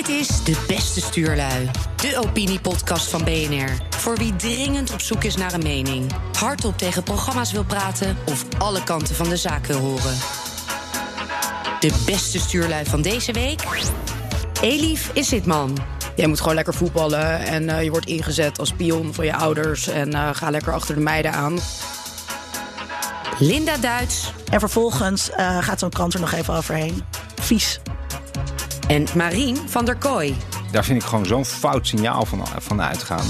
Dit is De Beste Stuurlui, de opiniepodcast van BNR. Voor wie dringend op zoek is naar een mening, hardop tegen programma's wil praten of alle kanten van de zaak wil horen. De beste stuurlui van deze week? Elif is dit man. Jij moet gewoon lekker voetballen en uh, je wordt ingezet als pion van je ouders en uh, ga lekker achter de meiden aan. Linda Duits. En vervolgens uh, gaat zo'n krant er nog even overheen. Vies. En Marien van der Kooi. Daar vind ik gewoon zo'n fout signaal van, van uitgaan.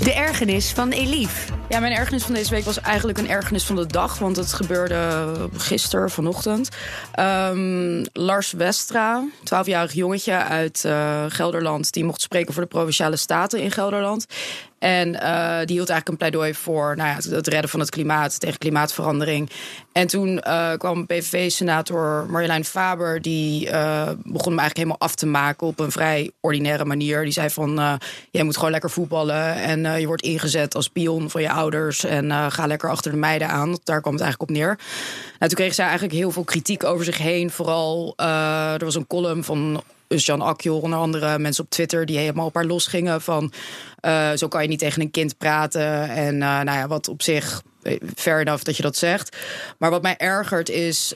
De ergernis van Elif. Ja, mijn ergernis van deze week was eigenlijk een ergernis van de dag. Want het gebeurde gisteren, vanochtend. Um, Lars Westra, 12-jarig jongetje uit uh, Gelderland... die mocht spreken voor de Provinciale Staten in Gelderland. En uh, die hield eigenlijk een pleidooi voor nou ja, het redden van het klimaat, tegen klimaatverandering. En toen uh, kwam PVV-senator Marjolein Faber, die uh, begon hem eigenlijk helemaal af te maken op een vrij ordinaire manier. Die zei van, jij moet gewoon lekker voetballen en je wordt ingezet als pion van je ouders en ga lekker achter de meiden aan. Daar kwam het eigenlijk op neer. Nou, toen kreeg zij eigenlijk heel veel kritiek over zich heen. Vooral, er was een column van Jan Akjol, onder andere mensen op Twitter die helemaal op haar losgingen van uh, zo kan je niet tegen een kind praten en uh, nou ja, wat op zich fair enough dat je dat zegt. Maar wat mij ergert is,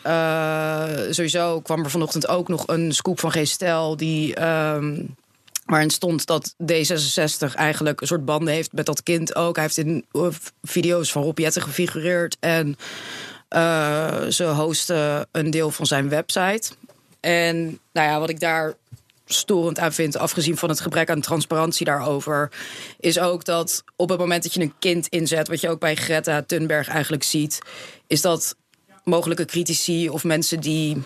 sowieso kwam er vanochtend ook nog een scoop van Gestel die um, waarin stond dat D66 eigenlijk een soort banden heeft met dat kind ook. Hij heeft in video's van Rob Jetten gefigureerd en ze hosten een deel van zijn website. En nou ja, wat ik daar storend aan vind, afgezien van het gebrek aan transparantie daarover, is ook dat op het moment dat je een kind inzet, wat je ook bij Greta Thunberg eigenlijk ziet, is dat mogelijke critici of mensen die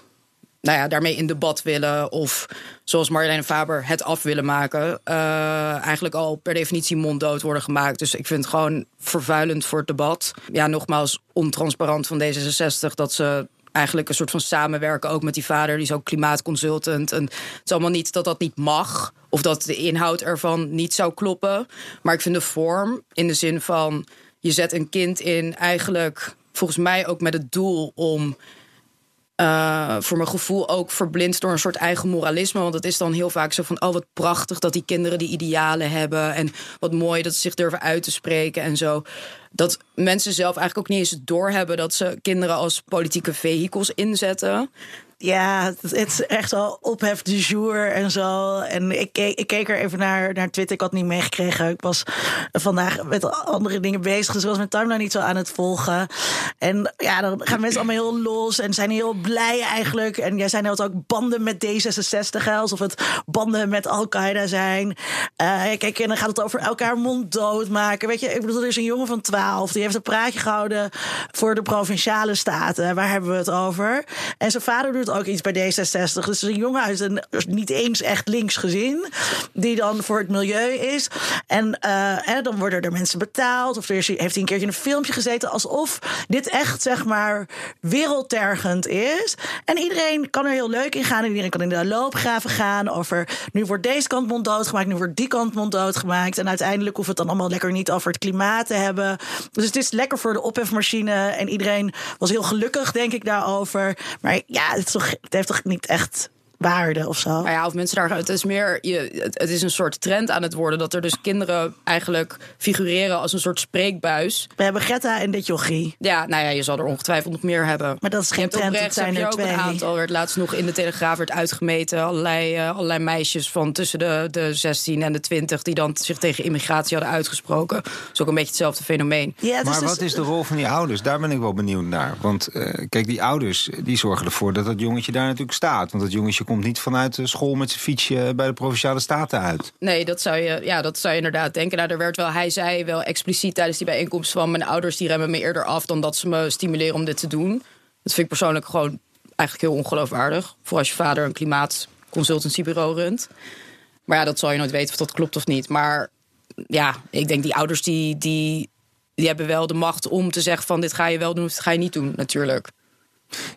nou ja, daarmee in debat willen of zoals Marjolein Faber het af willen maken, uh, eigenlijk al per definitie monddood worden gemaakt. Dus ik vind het gewoon vervuilend voor het debat. Ja, nogmaals, ontransparant van D66 dat ze eigenlijk een soort van samenwerken ook met die vader. Die is ook klimaatconsultant. En het is allemaal niet dat dat niet mag. Of dat de inhoud ervan niet zou kloppen. Maar ik vind de vorm in de zin van... je zet een kind in eigenlijk volgens mij ook met het doel om... Uh, voor mijn gevoel ook verblind door een soort eigen moralisme. Want het is dan heel vaak zo van: oh, wat prachtig dat die kinderen die idealen hebben. En wat mooi dat ze zich durven uit te spreken en zo dat mensen zelf eigenlijk ook niet eens doorhebben dat ze kinderen als politieke vehicles inzetten. Ja, het is echt al ophef du jour en zo. En ik keek, ik er even naar, naar Twitter. Ik had niet meegekregen. Ik was vandaag met andere dingen bezig. Dus ik was mijn timeline niet zo aan het volgen. En ja, dan gaan mensen allemaal heel los en zijn heel blij eigenlijk. En jij zei net ook banden met D66. Alsof het banden met Al-Qaeda zijn. Uh, kijk, en dan gaat het over elkaar mond maken. Weet je, ik bedoel, er is een jongen van 12. Die heeft een praatje gehouden voor de provinciale staten. Waar hebben we het over? En zijn vader doet ook iets bij D66. Dus een jongen uit een niet eens echt links gezin, die dan voor het milieu is. En uh, dan worden er mensen betaald. Of er heeft hij een keertje in een filmpje gezeten alsof dit echt, zeg maar, wereldtergend is. En iedereen kan er heel leuk in gaan. En iedereen kan in de loopgraven gaan over nu wordt deze kant monddood gemaakt, nu wordt die kant monddood gemaakt. En uiteindelijk hoeft het dan allemaal lekker niet over het klimaat te hebben. Dus het is lekker voor de ophefmachine. En iedereen was heel gelukkig, denk ik, daarover. Maar ja, het is het heeft toch niet echt waarde of zo. Nou ja, of mensen daar. Het is meer. Je, het, is een soort trend aan het worden dat er dus kinderen eigenlijk figureren als een soort spreekbuis. We hebben Greta en dit jochie. Ja, nou ja, je zal er ongetwijfeld nog meer hebben. Maar dat is geen trend. Het zijn er twee. Een aantal werd laatst nog in de Telegraaf werd uitgemeten. Allerlei, uh, allerlei meisjes van tussen de, de 16 en de 20 die dan zich tegen immigratie hadden uitgesproken. Dat is ook een beetje hetzelfde fenomeen. Ja, maar wat is de rol van die ouders? Daar ben ik wel benieuwd naar. Want uh, kijk, die ouders die zorgen ervoor dat dat jongetje daar natuurlijk staat. Want dat jongetje komt niet vanuit de school met zijn fietsje bij de provinciale staten uit. Nee, dat zou je, ja, dat zou je inderdaad denken. Nou, er werd wel, hij zei wel expliciet tijdens die bijeenkomst van mijn ouders die remmen me eerder af dan dat ze me stimuleren om dit te doen. Dat vind ik persoonlijk gewoon eigenlijk heel ongeloofwaardig. Voor als je vader een klimaatconsultancybureau runt. Maar ja, dat zal je nooit weten of dat klopt of niet. Maar ja, ik denk die ouders die, die, die hebben wel de macht om te zeggen van dit ga je wel doen of dit ga je niet doen, natuurlijk.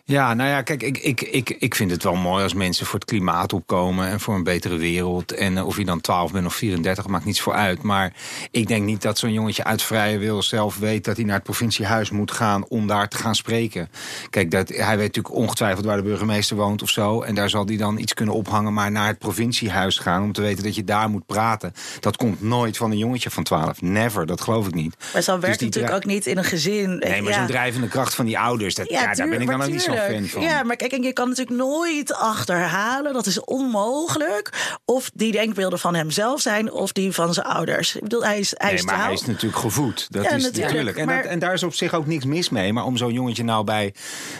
Ja, nou ja, kijk, ik, ik, ik, ik vind het wel mooi als mensen voor het klimaat opkomen en voor een betere wereld. En uh, of je dan 12 bent of 34, maakt niets voor uit. Maar ik denk niet dat zo'n jongetje uit vrije wil zelf weet dat hij naar het provinciehuis moet gaan om daar te gaan spreken. Kijk, dat, hij weet natuurlijk ongetwijfeld waar de burgemeester woont of zo. En daar zal hij dan iets kunnen ophangen, maar naar het provinciehuis gaan om te weten dat je daar moet praten. Dat komt nooit van een jongetje van 12. Never, dat geloof ik niet. Maar zo werkt dus natuurlijk ook niet in een gezin. Nee, maar ja. zo'n drijvende kracht van die ouders, dat, ja, ja daar ben ik dan ook niet zo fan van. Ja, maar kijk, en je kan natuurlijk nooit achterhalen, dat is onmogelijk, of die denkbeelden van hemzelf zijn of die van zijn ouders. Ik bedoel, hij is, hij nee, is maar hij is natuurlijk gevoed. Dat is natuurlijk. En, dat, en daar is op zich ook niks mis mee. Maar om zo'n jongetje nou bij,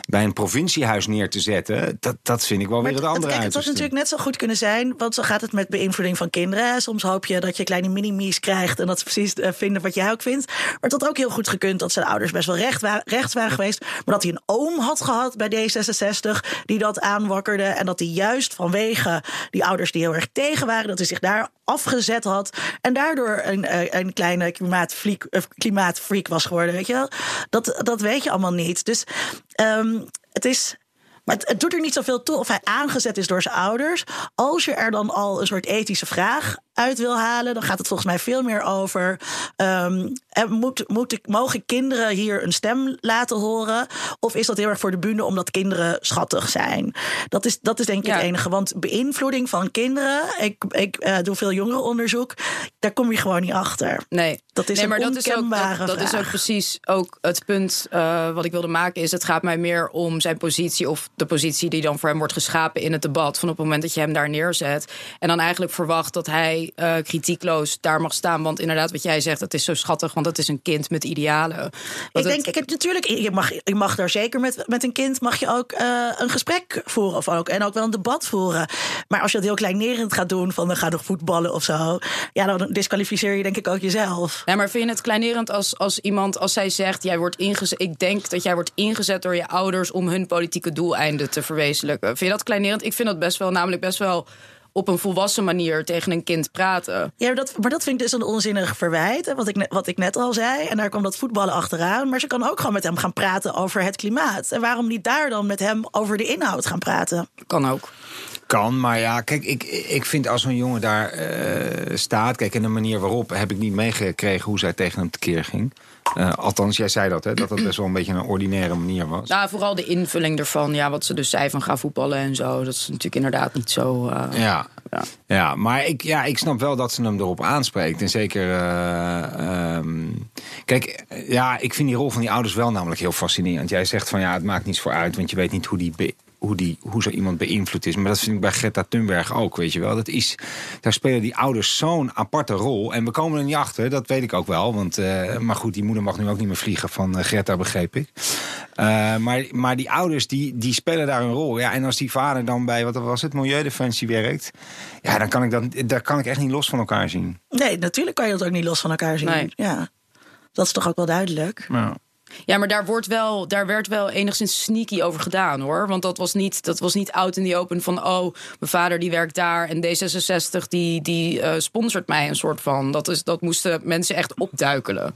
bij een provinciehuis neer te zetten, dat, dat vind ik wel weer het andere uit. Het had natuurlijk net zo goed kunnen zijn, want zo gaat het met beïnvloeding van kinderen. Soms hoop je dat je kleine minimies krijgt en dat ze precies uh, vinden wat jij ook vindt. Maar het had ook heel goed gekund dat zijn ouders best wel recht, wa rechts waren geweest. Maar dat hij een oom had gehad bij D66 die dat aanwakkerde. En dat hij juist vanwege die ouders die heel erg tegen waren, dat hij zich daar afgezet had. En daardoor een, eh, een kleine klimaatfreak, klimaatfreak was geworden. Weet je? Dat, dat weet je allemaal niet. Dus um, het is maar het, het, doet er niet zoveel toe of hij aangezet is door zijn ouders. Als je er dan al een soort ethische vraag uit wil halen, dan gaat het volgens mij veel meer over: um, moet, moet, mogen kinderen hier een stem laten horen? Of is dat heel erg voor de bühne omdat kinderen schattig zijn? Dat is, dat is denk ik ja. het enige. Want beïnvloeding van kinderen, ik, ik uh, doe veel jongerenonderzoek, daar kom je gewoon niet achter. Nee, dat is nee, maar een dat is, ook, dat, dat, is ook precies ook het punt uh, wat ik wilde maken. Is het gaat mij meer om zijn positie of de positie die dan voor hem wordt geschapen in het debat. Van op het moment dat je hem daar neerzet en dan eigenlijk verwacht dat hij uh, kritiekloos daar mag staan. Want inderdaad, wat jij zegt, het is zo schattig, want het is een kind met idealen. Want ik denk, het... ik heb natuurlijk, je mag, je mag daar zeker met, met een kind mag je ook uh, een gesprek voeren of ook, en ook wel een debat voeren. Maar als je dat heel kleinerend gaat doen, van dan ga nog voetballen of zo, ja, dan disqualificeer je denk ik ook jezelf. Nee, maar vind je het kleinerend als, als iemand, als zij zegt, jij wordt ingezet, ik denk dat jij wordt ingezet door je ouders om hun politieke doeleinden te verwezenlijken. Vind je dat kleinerend? Ik vind dat best wel, namelijk best wel op een volwassen manier tegen een kind praten. Ja, dat, maar dat vind ik dus een onzinnig verwijt. Wat ik, wat ik net al zei. En daar kwam dat voetballen achteraan. Maar ze kan ook gewoon met hem gaan praten over het klimaat. En waarom niet daar dan met hem over de inhoud gaan praten? Kan ook. Kan, maar ja, kijk, ik, ik vind als zo'n jongen daar uh, staat... kijk, en de manier waarop heb ik niet meegekregen hoe zij tegen hem tekeer ging. Uh, althans, jij zei dat, hè, dat het best wel een beetje een ordinaire manier was. Nou, vooral de invulling ervan. Ja, wat ze dus zei van ga voetballen en zo. Dat is natuurlijk inderdaad niet zo... Uh, ja. ja. Ja. maar ik, ja, ik snap wel dat ze hem erop aanspreekt. En zeker... Uh, um, kijk, ja, ik vind die rol van die ouders wel namelijk heel fascinerend. Jij zegt van ja, het maakt niets voor uit... want je weet niet hoe die hoe, die, hoe zo iemand beïnvloed is. Maar dat vind ik bij Greta Thunberg ook, weet je wel. Dat is, daar spelen die ouders zo'n aparte rol. En we komen er niet achter, dat weet ik ook wel. Want, uh, maar goed, die moeder mag nu ook niet meer vliegen van uh, Greta, begreep ik. Uh, maar, maar die ouders, die, die spelen daar een rol. Ja, en als die vader dan bij, wat was het, Milieudefensie werkt... ja, dan kan ik dat, daar kan ik echt niet los van elkaar zien. Nee, natuurlijk kan je dat ook niet los van elkaar zien. Nee. Ja, dat is toch ook wel duidelijk. Ja. Ja, maar daar, wordt wel, daar werd wel enigszins sneaky over gedaan hoor. Want dat was niet, dat was niet out in the open van... oh, mijn vader die werkt daar en D66 die, die uh, sponsort mij een soort van. Dat, is, dat moesten mensen echt opduikelen.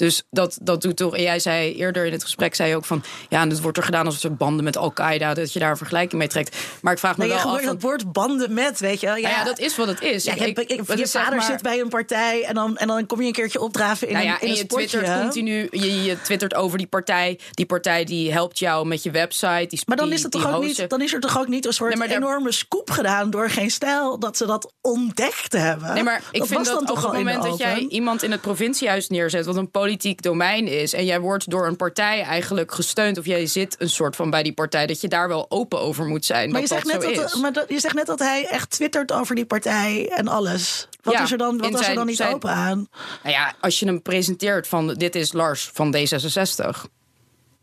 Dus dat, dat doet toch. En jij zei eerder in het gesprek zei je ook van. Ja, en het wordt er gedaan als er banden met Al-Qaeda. Dat je daar een vergelijking mee trekt. Maar ik vraag me nee, wel. af. dat woord banden met, weet je wel. Ja, nou ja, dat is wat het is. Ja, ik, ik, ik, je vader maar... zit bij een partij en dan, en dan kom je een keertje opdraven in nou ja, een, in en je twittert continu. Je, je twittert over die partij. Die partij die helpt jou met je website. Die, maar dan is, het toch ook niet, dan is er toch ook niet een soort nee, daar... enorme scoop gedaan door geen stijl dat ze dat ontdekt hebben. Nee, maar ik dat vind dat op het moment dat jij iemand in het provinciehuis neerzet, wat een politiek domein is. En jij wordt door een partij eigenlijk gesteund. Of jij zit een soort van bij die partij. Dat je daar wel open over moet zijn. Maar, je, zegt net dat, maar dat, je zegt net dat hij echt twittert over die partij en alles. Wat ja, is er dan, wat was er dan niet zijn, open aan? Nou ja, als je hem presenteert van dit is Lars van D66.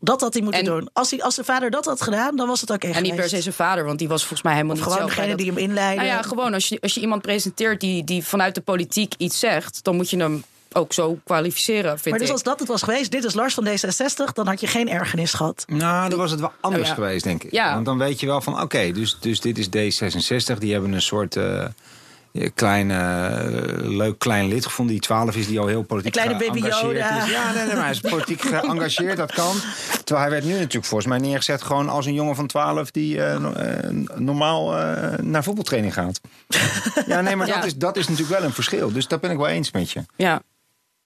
Dat had hij moeten en, doen. Als, hij, als zijn vader dat had gedaan, dan was het ook echt. En niet per se zijn vader, want die was volgens mij helemaal of niet gewoon degene dat... die hem inleidde. Nou ja, gewoon als je, als je iemand presenteert die, die vanuit de politiek iets zegt, dan moet je hem ook zo kwalificeren, vind maar dus ik. als dat het was geweest, dit is Lars van D66, dan had je geen ergernis gehad. Nou, dan was het wel anders oh, ja. geweest, denk ik. Ja. Want dan weet je wel van, oké, okay, dus, dus dit is D66, die hebben een soort... Uh, klein, leuk klein lid gevonden die 12 is, die al heel politiek kleine baby Yoda. is. Ja, nee, nee, maar hij is politiek geëngageerd, dat kan. Terwijl hij werd nu natuurlijk volgens mij neergezet gewoon als een jongen van 12 die normaal naar voetbaltraining gaat. ja, nee, maar Dat, is, dat is natuurlijk wel een verschil. Dus dat ben ik wel eens met je. Ja.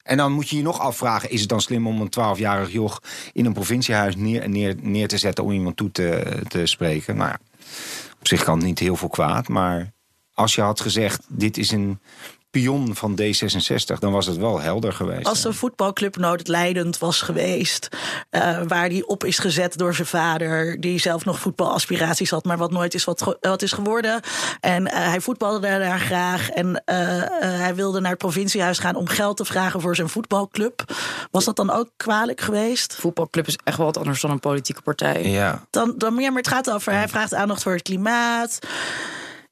En dan moet je je nog afvragen: is het dan slim om een 12-jarig joch in een provinciehuis neer, neer, neer te zetten om iemand toe te, te spreken? Nou ja, op zich kan het niet heel veel kwaad. Maar als je had gezegd: dit is een pion van D66, dan was het wel helder geweest. Als een voetbalclub noodlijdend was geweest, uh, waar die op is gezet door zijn vader, die zelf nog voetbalaspiraties had, maar wat nooit is wat, wat is geworden. En uh, hij voetbalde daar graag en uh, hij wilde naar het provinciehuis gaan om geld te vragen voor zijn voetbalclub. Was dat dan ook kwalijk geweest? Voetbalclub is echt wel wat anders dan een politieke partij. Ja. Dan, dan, ja, maar het gaat over, hij vraagt aandacht voor het klimaat.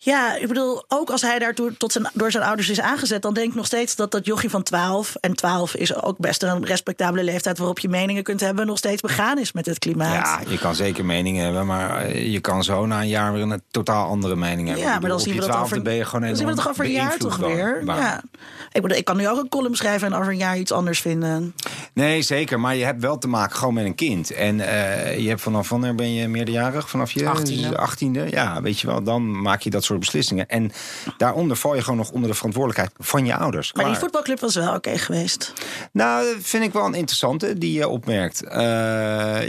Ja, ik bedoel, ook als hij daartoe tot zijn, door zijn ouders is aangezet, dan denk ik nog steeds dat dat jochie van 12, en 12 is ook best een respectabele leeftijd waarop je meningen kunt hebben, nog steeds begaan is met het klimaat. Ja, je kan zeker meningen hebben, maar eh, je kan zo na een jaar weer een totaal andere mening hebben. Ja, maar dan zien we dat over, ben je gewoon dan zien we dat over een jaar toch weer. Ja. Ik, bedoel, ik kan nu ook een column schrijven en over een jaar iets anders vinden. Nee, zeker, maar je hebt wel te maken gewoon met een kind. En uh, je hebt vanaf wanneer ben je meerderjarig? Vanaf je 18e. 18e. Ja, weet je wel, dan maak je dat soort beslissingen. En daaronder val je gewoon nog onder de verantwoordelijkheid van je ouders. Maar die voetbalclub was wel oké geweest. Nou, dat vind ik wel een interessante die je opmerkt. Uh,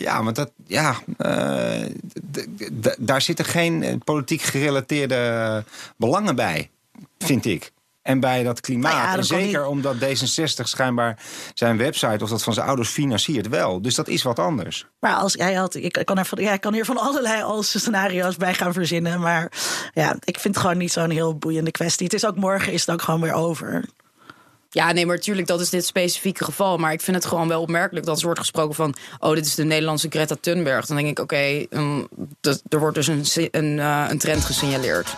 ja, want dat, ja, uh, daar zitten geen politiek gerelateerde belangen bij, vind ik. En bij dat klimaat. Nou en zeker omdat D66 schijnbaar zijn website of dat van zijn ouders financiert wel. Dus dat is wat anders. Maar als jij had, ik kan, er van, ja, ik kan hier van allerlei als scenario's bij gaan verzinnen. Maar ja, ik vind het gewoon niet zo'n heel boeiende kwestie. Het is ook morgen is het ook gewoon weer over. Ja, nee, maar natuurlijk, dat is dit specifieke geval. Maar ik vind het gewoon wel opmerkelijk dat er wordt gesproken van... oh, dit is de Nederlandse Greta Thunberg. Dan denk ik, oké, um, er wordt dus een, een, uh, een trend gesignaleerd.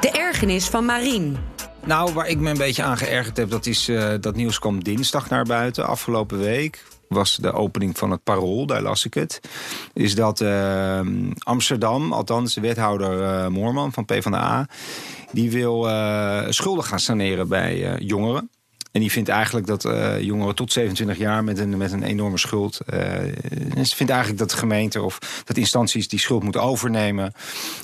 De ergernis van Marien. Nou, waar ik me een beetje aan geërgerd heb, dat is uh, dat nieuws kwam dinsdag naar buiten. Afgelopen week was de opening van het Parool, daar las ik het. Is dat uh, Amsterdam, althans de wethouder uh, Moorman van PvdA... die wil schulden gaan saneren bij jongeren. En die vindt eigenlijk dat uh, jongeren tot 27 jaar met een, met een enorme schuld. Uh, ze vindt eigenlijk dat de gemeente of dat instanties die schuld moeten overnemen.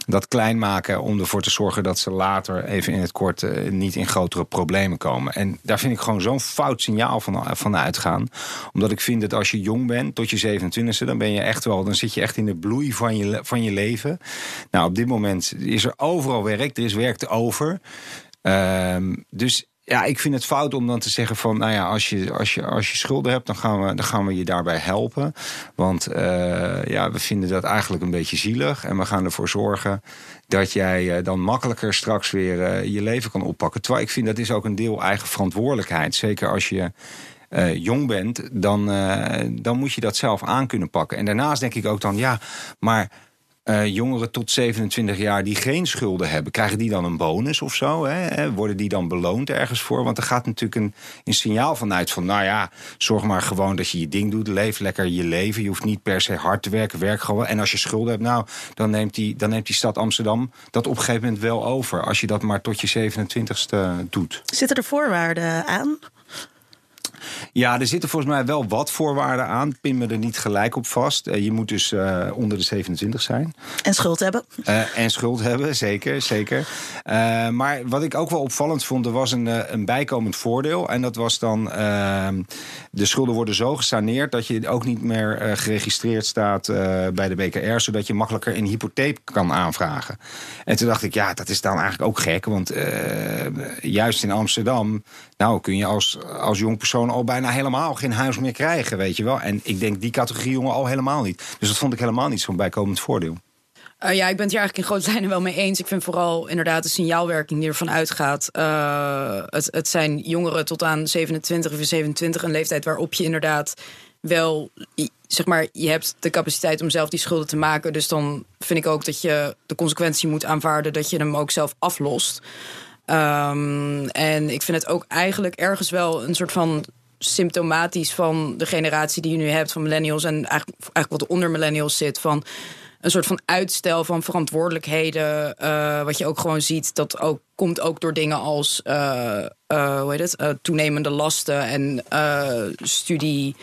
Dat klein maken om ervoor te zorgen dat ze later even in het kort uh, niet in grotere problemen komen. En daar vind ik gewoon zo'n fout signaal van, van uitgaan. Omdat ik vind dat als je jong bent, tot je 27e, dan ben je echt wel, dan zit je echt in de bloei van je, van je leven. Nou, op dit moment is er overal werk, er is werk te over. Uh, dus ja, ik vind het fout om dan te zeggen van, nou ja, als je, als je, als je schulden hebt, dan gaan, we, dan gaan we je daarbij helpen. Want uh, ja, we vinden dat eigenlijk een beetje zielig. En we gaan ervoor zorgen dat jij uh, dan makkelijker straks weer uh, je leven kan oppakken. Terwijl ik vind dat is ook een deel eigen verantwoordelijkheid. Zeker als je jong bent, dan, dan moet je dat zelf aan kunnen pakken. En daarnaast denk ik ook dan, ja, maar uh, jongeren tot 27 jaar die geen schulden hebben, krijgen die dan een bonus of zo? Hè? Worden die dan beloond ergens voor? Want er gaat natuurlijk een, een signaal vanuit van, nou ja, zorg maar gewoon dat je je ding doet, leef lekker je leven. Je hoeft niet per se hard te werken, werk gewoon. En als je schulden hebt, nou, dan neemt die, dan neemt die stad Amsterdam dat op een gegeven moment wel over. Als je dat maar tot je 27ste doet. Zitten er voorwaarden aan? Ja, er zitten volgens mij wel wat voorwaarden aan. Pin me er niet gelijk op vast. Eh, je moet dus uh, onder de 27 zijn. En schuld hebben. Uh, en schuld hebben, zeker. zeker. maar wat ik ook wel opvallend vond, er was een, een bijkomend voordeel. En dat was dan, ehm, de schulden worden zo gesaneerd... dat je ook niet meer geregistreerd staat bij de BKR... zodat je makkelijker een hypotheek kan aanvragen. En toen dacht ik, ja, dat is dan eigenlijk ook gek. Want juist in Amsterdam, nou kun je als, als jong persoon al bijna helemaal geen huis meer krijgen, weet je wel. En ik denk die categorie jongen al helemaal niet. Dus dat vond ik helemaal niet zo'n bijkomend voordeel. Uh, ja, ik ben het hier eigenlijk in grote lijnen wel mee eens. Ik vind vooral inderdaad de signaalwerking die ervan uitgaat. Uh, het, het zijn jongeren tot aan 27 of 27, een leeftijd waarop je inderdaad wel, zeg maar, je hebt de capaciteit om zelf die schulden te maken. Dus dan vind ik ook dat je de consequentie moet aanvaarden dat je hem ook zelf aflost. Um, en ik vind het ook eigenlijk ergens wel een soort van symptomatisch van de generatie die je nu hebt van millennials en eigenlijk, eigenlijk wat onder millennials zit van een soort van uitstel van verantwoordelijkheden. eh, wat je ook gewoon ziet, dat ook, komt ook door dingen als eh, eh, hoe heet het? Toenemende lasten en studie.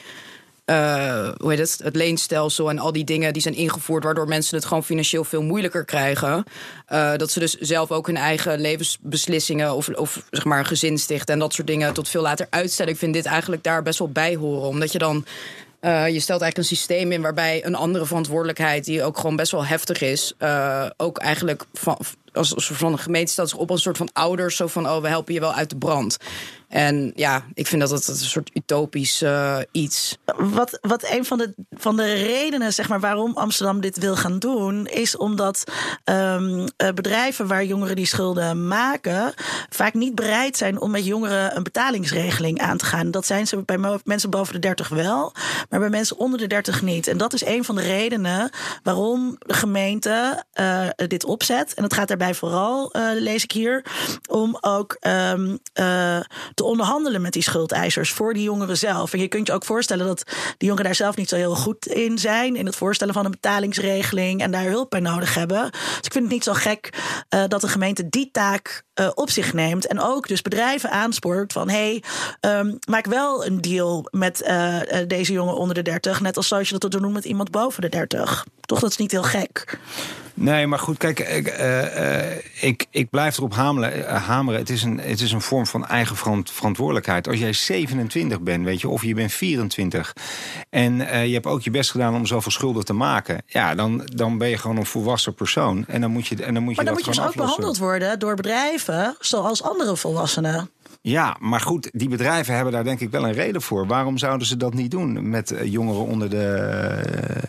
Eh, hoe heet het? Het leenstelsel en al die dingen die zijn ingevoerd, waardoor mensen het gewoon financieel veel moeilijker krijgen. Eh, dat ze dus zelf ook hun eigen levensbeslissingen of, of zeg maar een gezin stichten en dat soort dingen tot veel later uitstellen. Ik vind dit eigenlijk daar best wel bij horen, omdat je dan eh, je stelt eigenlijk een systeem in waarbij een andere verantwoordelijkheid, die ook gewoon best wel heftig is, ook eigenlijk van, als, van een gemeente stelt zich op als een soort van ouders, zo van oh, we helpen je wel uit de brand. En ja, ik vind dat het een soort utopisch eh, iets. Wat, wat een van de, van de redenen zeg maar, waarom Amsterdam dit wil gaan doen, is omdat ehm, eh, bedrijven waar jongeren die schulden maken, vaak niet bereid zijn om met jongeren een betalingsregeling aan te gaan. Dat zijn ze bij mensen boven de 30 wel, maar bij mensen onder de 30 niet. En dat is een van de redenen waarom de gemeente eh, dit opzet. En het gaat daarbij vooral, lees ik hier, om ook eh, te onderhandelen met die schuldeisers voor die jongeren zelf. En je kunt je ook voorstellen dat die jongeren daar zelf niet zo heel goed in zijn. In het voorstellen van een betalingsregeling en daar hulp bij nodig hebben. Dus ik vind het niet zo gek eh, dat de gemeente die taak eh, op zich neemt. En ook dus bedrijven aanspoort van hey, ehm, maak wel een deal met eh, deze jongen onder de 30. Net als zoals je dat doet met iemand boven de 30. Toch, dat is niet heel gek. Nee, maar goed, kijk, ik, eh, eh, ik, ik blijf erop hameren. eh, hameren. Het, is een, het is een vorm van eigen verant- verantwoordelijkheid. Als jij 27 bent, weet je, of je bent 24... en je hebt ook je best gedaan om zoveel schulden te maken... ja, dan, dan ben je gewoon een volwassen persoon. En dan moet je, en dan moet je Maar dan dat moet je dus ook behandeld worden door bedrijven zoals andere volwassenen. Ja, maar goed, die bedrijven hebben daar denk ik wel een reden voor. Waarom zouden ze dat niet doen met jongeren onder de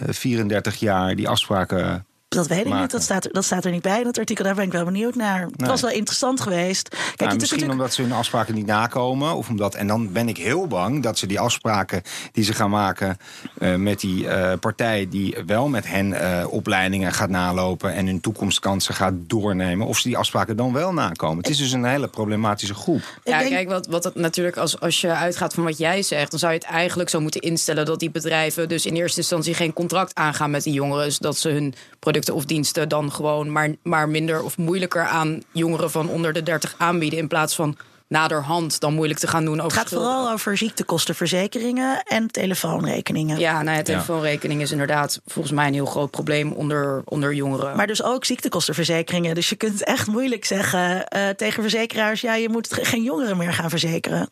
eh, 34 jaar... die afspraken Dat weet ik maken. niet. Dat staat, er, dat staat er niet bij in het artikel. Daar ben ik wel benieuwd naar. Het was wel interessant geweest. Kijk, Nou, het is misschien natuurlijk. omdat ze hun afspraken niet nakomen. Of omdat, en dan ben ik heel bang dat ze die afspraken die ze gaan maken eh, met die eh, partij die wel met hen eh, opleidingen gaat nalopen en hun toekomstkansen gaat doornemen, of ze die afspraken dan wel nakomen. Het is dus een hele problematische groep. Ja, denk- kijk, wat, wat het natuurlijk, als, als je uitgaat van wat jij zegt, dan zou je het eigenlijk zo moeten instellen dat die bedrijven dus in eerste instantie geen contract aangaan met die jongeren. Zodat ze hun producten of diensten dan gewoon maar, maar minder of moeilijker aan jongeren van onder de 30 aanbieden. In plaats van naderhand dan moeilijk te gaan doen over Het gaat schulden. vooral over ziektekostenverzekeringen en telefoonrekeningen. Ja, nou ja, telefoonrekening is inderdaad volgens mij een heel groot probleem onder, onder jongeren. Maar dus ook ziektekostenverzekeringen. Dus je kunt echt moeilijk zeggen eh, tegen verzekeraars: ja, je moet ge- geen jongeren meer gaan verzekeren.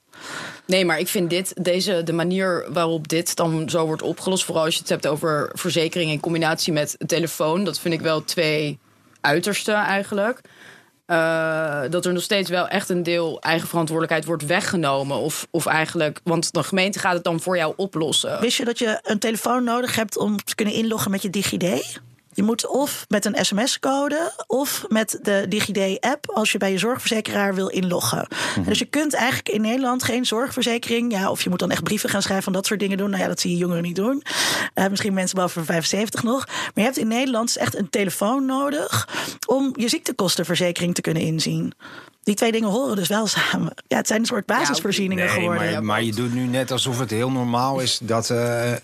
Nee, maar ik vind dit, deze, de manier waarop dit dan zo wordt opgelost, vooral als je het hebt over verzekering in combinatie met telefoon, dat vind ik wel twee uitersten eigenlijk. Eh, dat er nog steeds wel echt een deel eigen verantwoordelijkheid wordt weggenomen. Of, of eigenlijk, want de gemeente gaat het dan voor jou oplossen. Wist je dat je een telefoon nodig hebt om te kunnen inloggen met je DigiD? Je moet of met een sms-code of met de DigiD-app als je bij je zorgverzekeraar wil inloggen. En Dus je kunt eigenlijk in Nederland geen zorgverzekering, ja, of je moet dan echt brieven gaan schrijven van dat soort dingen doen. Nou ja, dat zie je jongeren niet doen. Eh, misschien mensen boven de 75 nog. Maar je hebt in Nederland dus echt een telefoon nodig om je ziektekostenverzekering te kunnen inzien. Die twee dingen horen dus wel samen. Ja, het zijn een soort basisvoorzieningen Nee, geworden. maar, maar je doet nu net alsof het heel normaal is dat eh, eh,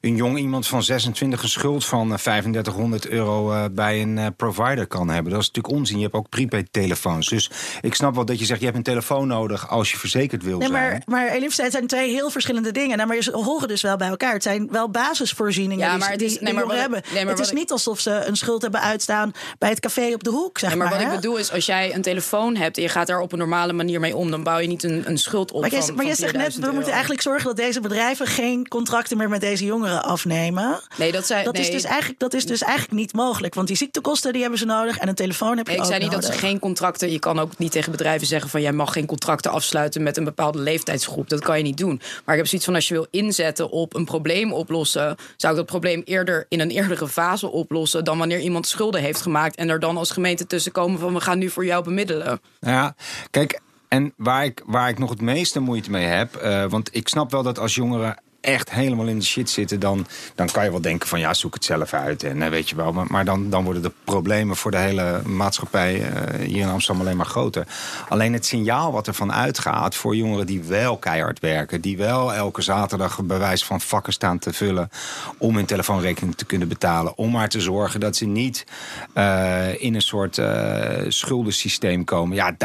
een jong iemand van 26 een schuld van eh, 3500 euro eh, bij een eh, provider kan hebben. Dat is natuurlijk onzin. Je hebt ook prepaid telefoons. Dus ik snap wel dat je zegt, je hebt een telefoon nodig als je verzekerd wil Nee, zijn. maar, maar Elifste, het zijn twee heel verschillende dingen. Nou, maar ze horen dus wel bij elkaar. Het zijn wel basisvoorzieningen Ja, die, maar het die, is- die nee, maar jongeren wat- hebben. nee, maar het is ik- niet alsof ze een schuld hebben uitstaan bij het café op de hoek, zeg Ja, maar maar. wat ik bedoel is, als jij een telefoon hebt en je gaat daar op een normale manier mee om, dan bouw je niet een, een schuld op. Maar jij, van, maar jij van zegt net, 4000 we moeten eigenlijk zorgen dat deze bedrijven geen contracten meer met deze jongeren afnemen. Nee, dat zei Dat, is dus eigenlijk, dat is dus eigenlijk niet mogelijk. Want die ziektekosten die hebben ze nodig en een telefoon heb je Nee, ik ook zei niet dat ze geen contracten. Je kan ook niet tegen bedrijven zeggen van jij mag geen contracten afsluiten met een bepaalde leeftijdsgroep. Dat kan je niet doen. Maar ik heb zoiets van als je wil inzetten op een probleem oplossen, zou ik dat probleem eerder in een eerdere fase oplossen dan wanneer iemand schulden heeft gemaakt en er dan als gemeente tussen komen van we gaan nu voor jou bemiddelen. Nou ja, kijk, en waar ik, waar ik nog het meeste moeite mee heb... eh, want ik snap wel dat als jongeren echt helemaal in de shit zitten, dan, dan kan je wel denken van ja, zoek het zelf uit. En eh, weet je wel, maar, maar dan, dan worden de problemen voor de hele maatschappij eh, hier in Amsterdam alleen maar groter. Alleen het signaal wat ervan uitgaat voor jongeren die wel keihard werken, die wel elke zaterdag bewijs van vakken staan te vullen om hun telefoonrekening te kunnen betalen, om maar te zorgen dat ze niet uh, in een soort uh, schuldensysteem komen. Ja,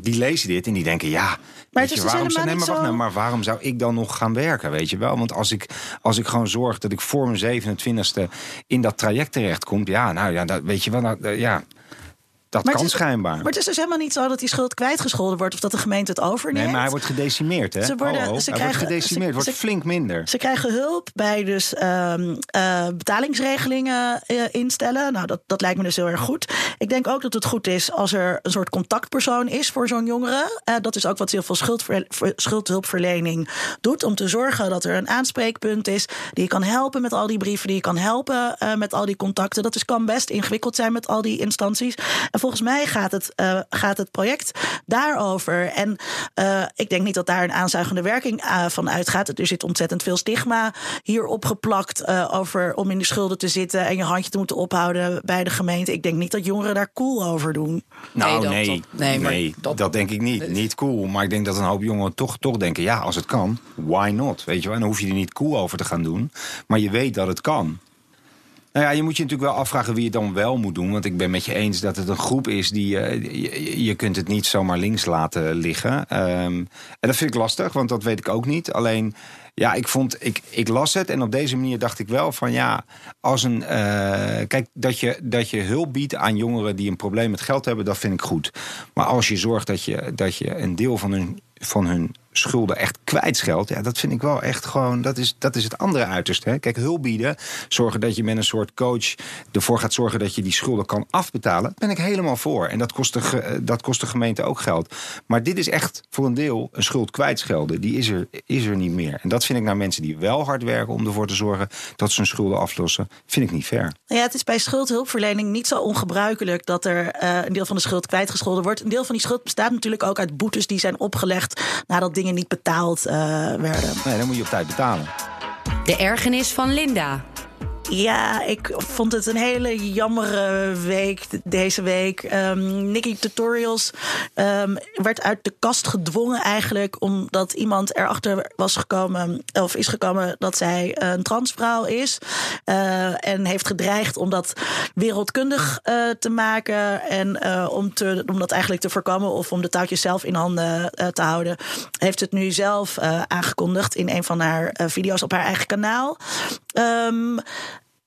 die lezen dit en die denken ja. Maar, het is je, dus waarom, nee, maar, wacht, nou, maar waarom zou ik dan nog gaan werken? Weet je wel? Want als ik, als ik gewoon zorg dat ik voor mijn 27e in dat traject terechtkom, ja, nou ja, dat, weet je wel, nou, ja. Dat maar kan schijnbaar. Maar het is dus helemaal niet zo dat die schuld kwijtgescholden wordt of dat de gemeente het overneemt. Nee, maar hij wordt gedecimeerd, hè? Ze worden, oh, oh. ze krijgen, wordt gedecimeerd, wordt flink minder. Ze krijgen hulp bij dus um, uh, betalingsregelingen uh, instellen. Nou, dat, dat lijkt me dus heel erg goed. Ik denk ook dat het goed is als er een soort contactpersoon is voor zo'n jongere. Uh, dat is ook wat heel veel schuldhulpverlening doet. Om te zorgen dat er een aanspreekpunt is die je kan helpen met al die brieven, die je kan helpen met al die contacten. Dat is, kan best ingewikkeld zijn met al die instanties volgens mij gaat het, uh, gaat het project daarover. En uh, ik denk niet dat daar een aanzuigende werking uh, van uitgaat. Er zit ontzettend veel stigma hier opgeplakt over om in de schulden te zitten en je handje te moeten ophouden bij de gemeente. Ik denk niet dat jongeren daar cool over doen. Nou, nee, nee, nee, nee dat, dat, denk ik niet. Niet cool. Maar ik denk dat een hoop jongeren toch, toch denken: ja, als het kan, why not? Weet je wel? En dan hoef je er niet cool over te gaan doen. Maar je weet dat het kan. Nou ja, je moet je natuurlijk wel afvragen wie het dan wel moet doen. Want ik ben met je eens dat het een groep is die. Uh, je, je, kunt het niet zomaar links laten liggen. Um, en dat vind ik lastig, want dat weet ik ook niet. Alleen. Ja, ik vond, ik, ik las het en op deze manier dacht ik wel van ja, als een. Uh, kijk, dat je, dat je hulp biedt aan jongeren die een probleem met geld hebben, dat vind ik goed. Maar als je zorgt dat je, dat je een deel van hun, van hun schulden echt kwijtscheldt. Ja, dat vind ik wel echt gewoon. Dat is, dat is het andere uiterste. Hè. Kijk, hulp bieden. Zorgen dat je met een soort coach ervoor gaat zorgen dat je die schulden kan afbetalen. ben ik helemaal voor. En dat kost, de, dat kost de gemeente ook geld. Maar dit is echt voor een deel een schuld kwijtschelden. Die is er, is er niet meer. En dat vind ik naar mensen die wel hard werken om ervoor te zorgen dat ze hun schulden aflossen. Vind ik niet fair. Ja, het is bij schuldhulpverlening niet zo ongebruikelijk dat er uh, een deel van de schuld kwijtgescholden wordt. Een deel van die schuld bestaat natuurlijk ook uit boetes die zijn opgelegd nadat dingen niet betaald uh, werden. Nee, dan moet je op tijd betalen. De ergernis van Linda. Ja, ik vond het een hele jammere week deze week. Um, Nikki Tutorials um, werd uit de kast gedwongen eigenlijk... omdat iemand erachter was gekomen, of is gekomen dat zij een transvrouw is. Uh, en heeft gedreigd om dat wereldkundig uh, te maken... en uh, om, te, om dat eigenlijk te voorkomen of om de touwtjes zelf in handen te houden... heeft het nu zelf aangekondigd in een van haar video's op haar eigen kanaal. Um,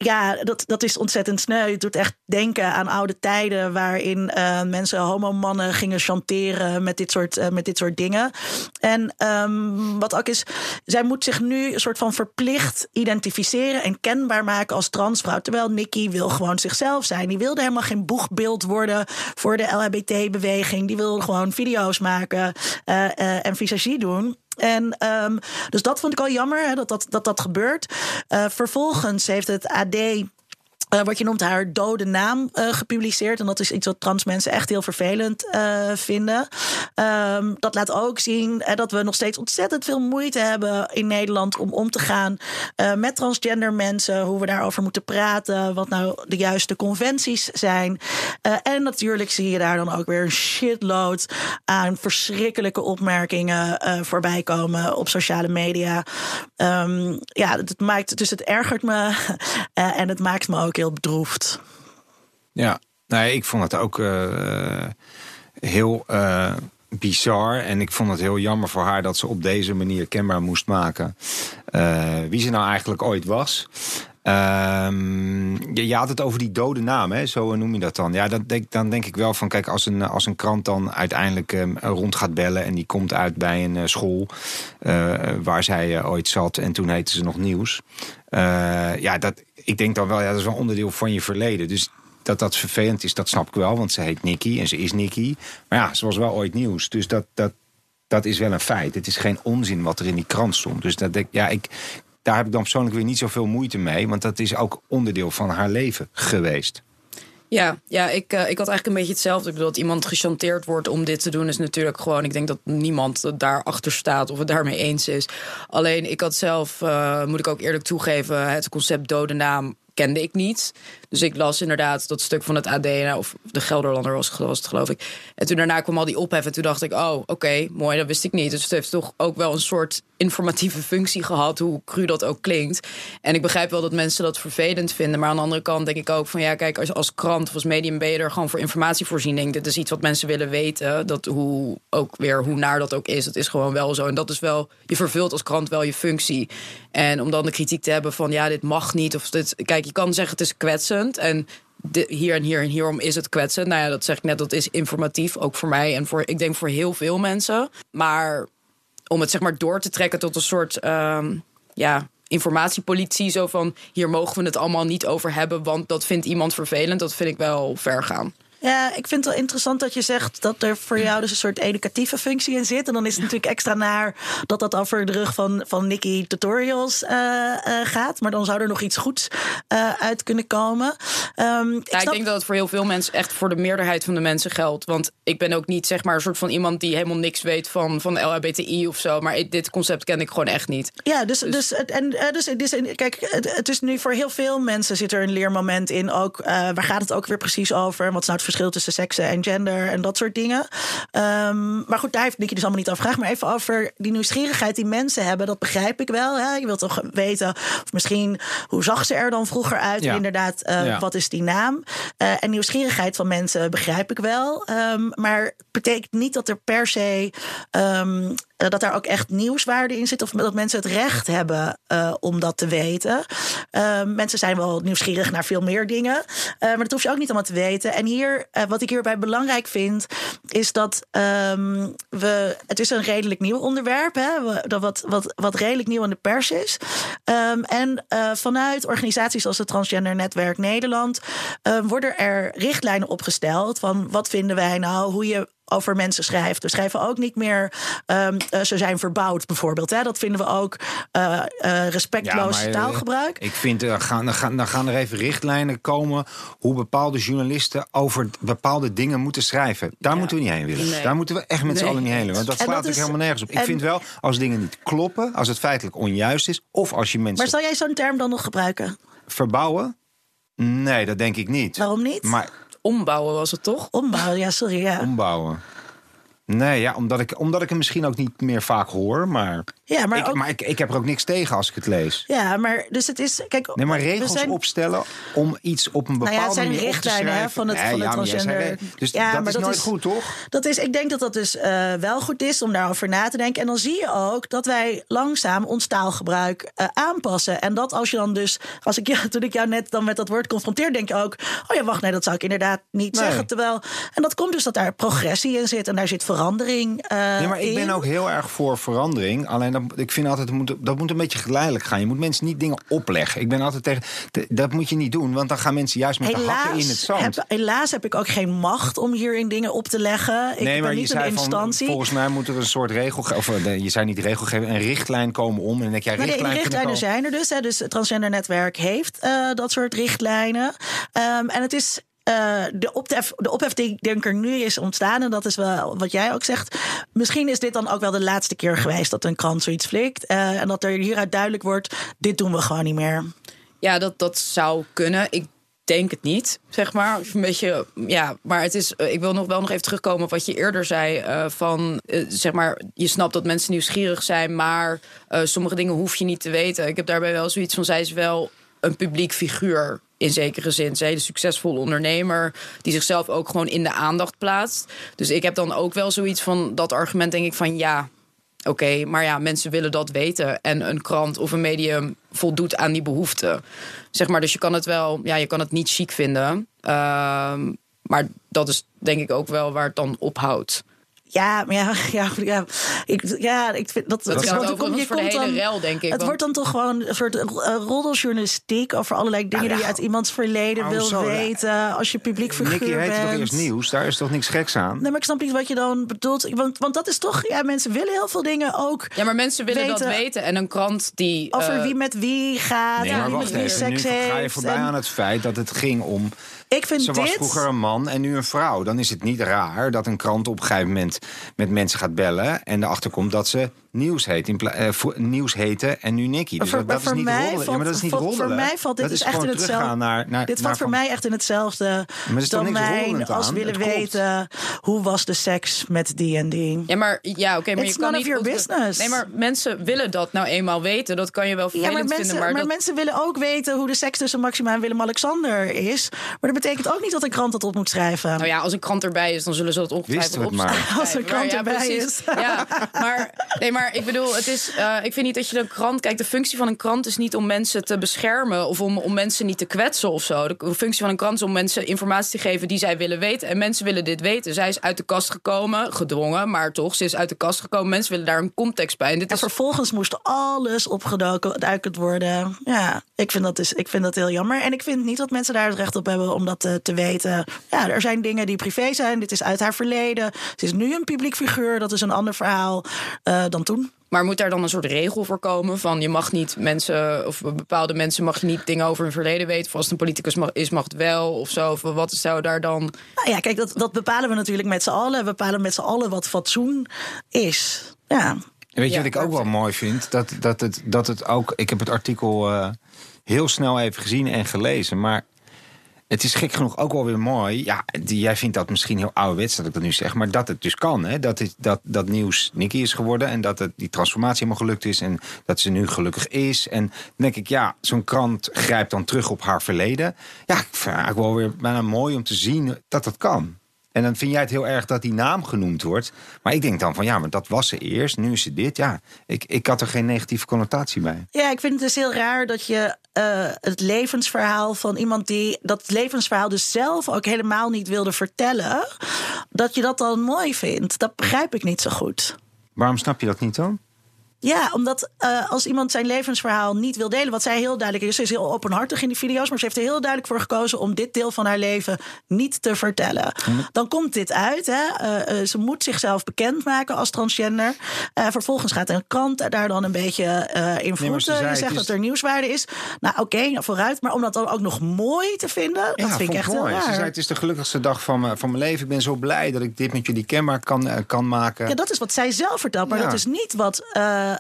ja, dat, dat is ontzettend sneu. Het doet echt denken aan oude tijden waarin uh, mensen homomannen gingen chanteren met dit soort, uh, met dit soort dingen. En um, wat ook is, zij moet zich nu een soort van verplicht identificeren en kenbaar maken als transvrouw. Terwijl Nikki wil gewoon zichzelf zijn. Die wilde helemaal geen boegbeeld worden voor de LHBT-beweging. Die wil gewoon video's maken uh, en visagie doen. En um, dus dat vond ik al jammer hè, dat, dat, dat dat gebeurt. Uh, vervolgens heeft het AD uh, wat je noemt haar dode naam uh, gepubliceerd. En dat is iets wat trans mensen echt heel vervelend uh, vinden. Um, dat laat ook zien dat we nog steeds ontzettend veel moeite hebben in Nederland om om te gaan met transgender mensen. Hoe we daarover moeten praten. Wat nou de juiste conventies zijn. en natuurlijk zie je daar dan ook weer een shitload aan verschrikkelijke opmerkingen voorbij komen op sociale media. Um, ja, het maakt, dus het ergert me en het maakt me ook heel bedroefd. Ja, nee, ik vond het ook uh, heel uh, bizar. En ik vond het heel jammer voor haar dat ze op deze manier kenbaar moest maken uh, wie ze nou eigenlijk ooit was. Um, je, had het over die dode naam, hè? zo noem je dat dan. Ja, dat denk, dan denk ik wel van, kijk, als een, als een krant dan uiteindelijk um, rond gaat bellen en die komt uit bij een school waar zij ooit zat en toen heette ze nog nieuws. ja, dat, ik denk dan wel, ja, dat is wel onderdeel van je verleden. Dus dat dat vervelend is, dat snap ik wel, want ze heet Nikki en ze is Nikki. Maar ja, ze was wel ooit nieuws. Dus dat, dat, dat is wel een feit. Het is geen onzin wat er in die krant stond. Dus dat, ja, ik, daar heb ik dan persoonlijk weer niet zoveel moeite mee. Want dat is ook onderdeel van haar leven geweest. Ja, ja ik, uh, ik had eigenlijk een beetje hetzelfde. Ik bedoel, dat iemand gechanteerd wordt om dit te doen, is natuurlijk gewoon. Ik denk dat niemand daarachter staat of het daarmee eens is. Alleen, ik had zelf, uh, moet ik ook eerlijk toegeven, het concept dode naam kende ik niet. Dus ik las inderdaad dat stuk van het AD, of de Gelderlander was, het geloof ik. En toen daarna kwam al die ophef en toen dacht ik, oh oké, mooi, dat wist ik niet. Dus het heeft toch ook wel een soort informatieve functie gehad, hoe cru dat ook klinkt. En ik begrijp wel dat mensen dat vervelend vinden, maar aan de andere kant denk ik ook van ja, kijk, als, als krant of als medium ben je er gewoon voor informatievoorziening. Dit is iets wat mensen willen weten, dat hoe ook weer hoe naar dat ook is, dat is gewoon wel zo. En dat is wel, je vervult als krant wel je functie. En om dan de kritiek te hebben van ja, dit mag niet, of dit, kijk, je kan zeggen het is En hier en hier en hierom is het kwetsend. Nou ja, dat zeg ik net, dat is informatief, ook voor mij en voor, ik denk voor heel veel mensen. Maar om het zeg maar door te trekken tot een soort, ehm, ja, informatiepolitie. Zo van, hier mogen we het allemaal niet over hebben, want dat vindt iemand vervelend. Dat vind ik wel ver gaan. Ja, ik vind het wel interessant dat je zegt dat er voor jou dus een soort educatieve functie in zit. En dan is het natuurlijk extra naar dat dat over de rug van, van Nicky Tutorials uh, uh, gaat. Maar dan zou er nog iets goeds uh, uit kunnen komen. Um, ik, ja, ik denk dat het voor heel veel mensen, echt voor de meerderheid van de mensen geldt. Want ik ben ook niet zeg maar een soort van iemand die helemaal niks weet van, van LHBTI of zo. Maar dit concept ken ik gewoon echt niet. Ja, dus, dus, dus, en, dus, dus kijk, het, het, is nu voor heel veel mensen zit er een leermoment in. Ook, waar gaat het ook weer precies over? Wat is nou het verschil tussen seksen en gender en dat soort dingen. Um, maar goed, daar heeft Nicky dus allemaal niet gevraagd. Maar even over die nieuwsgierigheid die mensen hebben, dat begrijp ik wel. Hè? Je wilt toch weten, of misschien hoe zag ze er dan vroeger uit? Ja. Inderdaad, uh, ja. wat is die naam? Uh, en nieuwsgierigheid van mensen begrijp ik wel. Um, maar betekent niet dat er per se um, uh, dat daar ook echt nieuwswaarde in zit. Of dat mensen het recht hebben uh, om dat te weten. Uh, mensen zijn wel nieuwsgierig naar veel meer dingen. maar dat hoef je ook niet allemaal te weten. En hier, wat ik hierbij belangrijk vind, is dat um, we. Het is een redelijk nieuw onderwerp. Hè, dat wat, wat, wat redelijk nieuw in de pers is. Um, en vanuit organisaties als het Transgender Netwerk Nederland worden er richtlijnen opgesteld van wat vinden wij nou, hoe je over mensen schrijft. We schrijven ook niet meer um, uh, ze zijn verbouwd, bijvoorbeeld. Hè? Dat vinden we ook uh, uh, respectloos ja, maar, taalgebruik. Ik vind, er gaan, er, gaan, er gaan er even richtlijnen komen hoe bepaalde journalisten over bepaalde dingen moeten schrijven. Daar ja. moeten we niet heen willen. Nee. Daar moeten we echt met z'n allen niet heen willen. Want dat slaat natuurlijk helemaal nergens op. Ik en, vind wel, als dingen niet kloppen, als het feitelijk onjuist is, of als je mensen. Maar zal jij zo'n term dan nog gebruiken? Verbouwen? Nee, dat denk ik niet. Waarom niet? Maar ombouwen was het toch? Ombouwen, ja, sorry. Ja. Ombouwen. Nee, ja, omdat ik, omdat ik hem misschien ook niet meer vaak hoor. Maar, ja, maar, ik, ook, maar ik, ik heb er ook niks tegen als ik het lees. Ja, maar dus het is. Kijk, nee, maar regels zijn, opstellen om iets op een bepaalde nou ja, zijn manier richtlijnen hè, van het, nee, van het ja, transgender. Dus ja, dat maar is dat nooit is, goed, toch? Dat is, ik denk dat dat dus uh, wel goed is om daarover na te denken. En dan zie je ook dat wij langzaam ons taalgebruik uh, aanpassen. En dat als je dan dus, als ik ja, toen ik jou net dan met dat woord confronteer, denk je ook: oh ja, wacht, nee, dat zou ik inderdaad niet Nee. zeggen. Terwijl, en dat komt dus dat daar progressie in zit en daar zit verandering. Uh, Nee, maar ik ben ook heel erg voor verandering. Alleen dat, ik vind altijd, dat moet, dat moet een beetje geleidelijk gaan. Je moet mensen niet dingen opleggen. Ik ben altijd tegen, te- dat moet je niet doen. Want dan gaan mensen juist met de hakken in het zand. heb, helaas heb ik ook geen macht om hierin dingen op te leggen. Ik nee, maar ben je niet een zei van, instantie. volgens mij moet er een soort regel, of eh, je zei niet regelgever, een richtlijn komen om. En dan denk jij, Maar richtlijn kunnen richtlijnen zijn er dus. Hè. Dus het Transgender Netwerk heeft eh, dat soort richtlijnen. Ehm, en het is. Eh, de, ophef, de ophef die denk er nu is ontstaan, en dat is wel wat jij ook zegt. Misschien is dit dan ook wel de laatste keer geweest dat een krant zoiets flikt. eh, en dat er hieruit duidelijk wordt: dit doen we gewoon niet meer. Ja, dat, dat zou kunnen. Ik denk het niet, zeg maar. Een beetje, ja, maar het is. eh, Ik wil nog wel nog even terugkomen op wat je eerder zei. van zeg maar, je snapt dat mensen nieuwsgierig zijn, maar sommige dingen hoef je niet te weten. Ik heb daarbij wel zoiets van: zij is wel een publiek figuur. In zekere zin. Is een succesvolle ondernemer. die zichzelf ook gewoon in de aandacht plaatst. Dus ik heb dan ook wel zoiets van dat argument, denk ik van ja. Oké, maar ja, mensen willen dat weten. En een krant of een medium voldoet aan die behoeften. Zeg maar, dus je kan het wel, ja, je kan het niet chic vinden. Ehm, maar dat is denk ik ook wel waar het dan ophoudt. Ja, maar ja, ja, ja, ik, ja, ik vind dat. Dat het geldt wordt- overigens voor de komt hele dan- rel, denk ik. Het want- wordt dan toch gewoon een soort uh, roddeljournalistiek over allerlei dingen die je uit iemands verleden Nou, wil zo, weten. Als je publiek figuur Nicky heet bent. toch eerst nieuws? Daar is toch niks geks aan? Nee, maar ik snap niet wat je dan bedoelt. Want, want dat is toch, ja, mensen willen heel veel dingen ook. Ja, maar mensen willen dat weten. En een krant die. Over eh, wie met wie gaat, Nee, en wie wacht met wie seks ga je heeft. voorbij en- aan het feit dat het ging om Ik vind Ze was dit- vroeger een man en nu een vrouw. Dan is het niet raar dat een krant op een gegeven moment met mensen gaat bellen... en erachter komt dat ze nieuws heet. In eh, voor- nieuws heten en nu Nicky. Dus voor, dat, is niet mij. Ja, maar dat is niet voor, voor mij valt dit Dat dus echt gewoon in hetzelfde. teruggaan Naar, naar, dit naar valt voor mij echt in hetzelfde Maar er is toch niks domein als aan? willen weten hoe was de seks met die en die. Ja, maar, ja, oké, maar It's je kan none niet... of your business. Nee, maar mensen willen dat nou eenmaal weten. Dat kan je wel Ja, vervelend maar mensen, vinden, maar, maar dat... mensen willen ook weten hoe de seks tussen Maxima en Willem-Alexander is. Maar dat betekent ook niet dat een krant dat op moet schrijven. Nou ja, als een krant erbij is, dan zullen ze dat ongetwijfeld opschrijven. Als een krant erbij is. Ja, maar, nee, maar ik bedoel, het is, eh, ik vind niet dat je een krant... Kijk, de functie van een krant is niet om mensen te beschermen... of om, om mensen niet te kwetsen of zo. De functie van een krant is om mensen informatie te geven die zij willen weten. En mensen willen dit weten. Zij is uit de kast gekomen, gedwongen, maar toch, ze is uit de kast gekomen. Mensen willen daar een context bij. En dit En is vervolgens moest alles opgedoken duikend worden. Ja, ik vind, dat is, ik vind dat heel jammer. En ik vind niet dat mensen daar het recht op hebben om dat eh, te weten. Ja, er zijn dingen die privé zijn. Dit is uit haar verleden. Ze is nu een publiek figuur. Dat is een ander verhaal eh, dan toen. Maar moet daar dan een soort regel voor komen? Van je mag niet mensen, of bepaalde mensen mag je niet dingen over hun verleden weten. Of als het een politicus mag, is, mag het wel of zo. Of wat zou daar dan. Nou ja, kijk, dat, dat bepalen we natuurlijk met z'n allen. We bepalen met z'n allen wat fatsoen is. Ja, En weet je Ja, wat ik ook wel mooi vind? Dat, dat, het, dat het ook. Ik heb het artikel eh, heel snel even gezien en gelezen. Maar het is gek genoeg ook wel weer mooi. Ja, die, jij vindt dat misschien heel ouderwets dat ik dat nu zeg. Maar dat het dus kan. Hè? Dat, het, dat, dat nieuws Nicky is geworden. En dat het, die transformatie helemaal gelukt is. En dat ze nu gelukkig is. En denk ik, ja, zo'n krant grijpt dan terug op haar verleden. Ja, ik vind het wel weer bijna mooi om te zien dat dat kan. En dan vind jij het heel erg dat die naam genoemd wordt. Maar ik denk dan van ja, maar dat was ze eerst. Nu is ze dit. Ja, ik, ik had er geen negatieve connotatie bij. Ja, ik vind het dus heel raar dat je eh, het levensverhaal van iemand die dat levensverhaal dus zelf ook helemaal niet wilde vertellen, dat je dat dan mooi vindt. Dat begrijp ik niet zo goed. Waarom snap je dat niet dan? Ja, omdat eh, als iemand zijn levensverhaal niet wil delen, wat zij heel duidelijk is, ze is heel openhartig in die video's, maar ze heeft er heel duidelijk voor gekozen om dit deel van haar leven niet te vertellen. Dan komt dit uit. Hè? Eh, eh, ze moet zichzelf bekendmaken als transgender. Vervolgens gaat een krant daar dan een beetje in Je het zegt is- dat er nieuwswaarde is. Nou, oké, nou, vooruit. Maar om dat dan ook nog mooi te vinden, dat vind ik echt heel mooi. Ze raar. zei het is de gelukkigste dag van mijn, van mijn leven. Ik ben zo blij dat ik dit met jullie kenbaar kan, kan maken. Ja, dat is wat zij zelf vertelt. Maar Ja. dat is niet wat,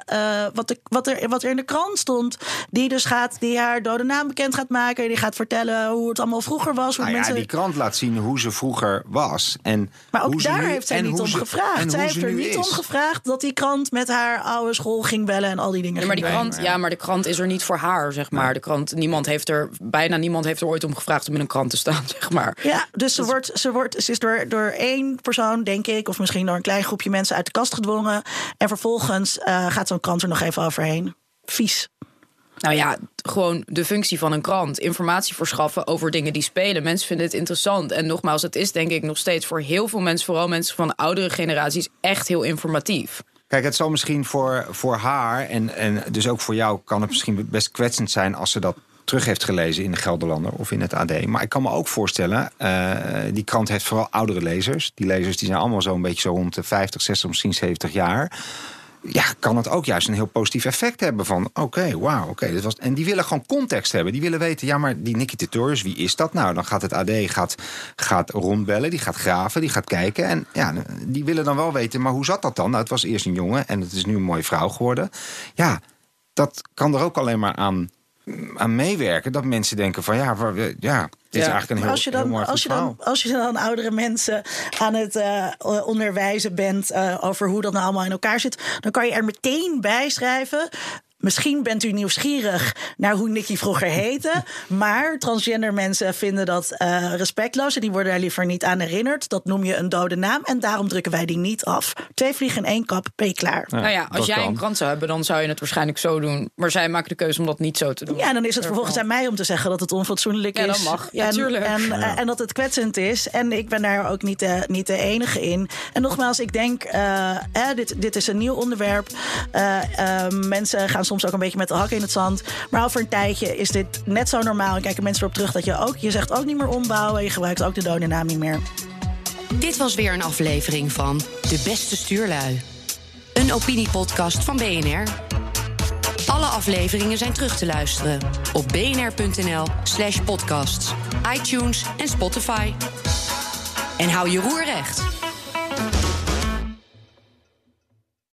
eh, wat, de, wat, er, wat er in de krant stond. Die dus gaat, die haar dode naam bekend gaat maken. Die gaat vertellen hoe het allemaal vroeger was. Hoe Nou ja, mensen... die krant laat zien hoe ze vroeger was. En Maar ook hoe ze daar nu- heeft zij en niet hoe om ze- en gevraagd. hoe Zij heeft ze er nu niet is. om gevraagd dat die krant met haar oude school ging bellen en al die dingen Ja, maar die krant, ja, maar de krant is er niet voor haar, zeg maar. De krant, niemand heeft er, bijna niemand heeft er ooit om gevraagd om in een krant te staan, zeg maar. Ja, dus ze, wordt, ze, wordt, ze is door, door één persoon, denk ik, of misschien door een klein groepje mensen uit de kast gedwongen. En vervolgens eh, gaat zo'n krant er nog even overheen. Vies. Nou ja, gewoon de functie van een krant. Informatie verschaffen over dingen die spelen. Mensen vinden het interessant. En nogmaals, het is denk ik nog steeds voor heel veel mensen... vooral mensen van de oudere generaties, echt heel informatief. Kijk, het zal misschien voor, voor haar en, en dus ook voor jou... kan het misschien best kwetsend zijn als ze dat terug heeft gelezen in de Gelderlander of in het AD. Maar ik kan me ook voorstellen, eh, die krant heeft vooral oudere lezers. Die lezers die zijn allemaal zo'n beetje zo rond de 50, 60, misschien 70 jaar. Ja, kan het ook juist een heel positief effect hebben van... oké, wauw, oké. dit was en die willen gewoon context hebben. Die willen weten, ja, maar die Nicky Tutorials, wie is dat nou? Dan gaat het AD gaat, gaat rondbellen, die gaat graven, die gaat kijken. En ja, die willen dan wel weten, maar hoe zat dat dan? Nou, het was eerst een jongen en het is nu een mooie vrouw geworden. Ja, dat kan er ook alleen maar aan, aan meewerken. Dat mensen denken van, ja, ja is Ja. eigenlijk een heel, als je, heel dan, mooi als, goed je dan, als je dan oudere mensen aan het eh, onderwijzen bent eh, over hoe dat nou allemaal in elkaar zit, dan kan je er meteen bij schrijven. Misschien bent u nieuwsgierig naar hoe Nicky vroeger heette. Maar transgender mensen vinden dat eh, respectloos. En die worden daar liever niet aan herinnerd. Dat noem je een dode naam. En daarom drukken wij die niet af. Twee vliegen in één kap, ben je klaar. nou ja, als jij kan. een krant zou hebben, dan zou je het waarschijnlijk zo doen. Maar zij maken de keuze om dat niet zo te doen. Ja, dan is het vervolgens aan mij om te zeggen dat het onfatsoenlijk Ja, is. dat mag. Ja, en. En, eh, en dat het kwetsend is. En ik ben daar ook niet de, niet de enige in. En nogmaals, ik denk, eh, eh, dit, dit is een nieuw onderwerp. Eh, eh, mensen gaan soms ook een beetje met de hak in het zand. Maar over een tijdje is dit net zo normaal. En kijken mensen erop terug dat je ook, je zegt ook niet meer ombouwen. Je gebruikt ook de dode niet meer. Dit was weer een aflevering van De Beste Stuurlui. Een opiniepodcast van BNR. Alle Alle afleveringen zijn terug te luisteren op bnr.nl/slash podcasts, iTunes en Spotify. En hou je roer recht.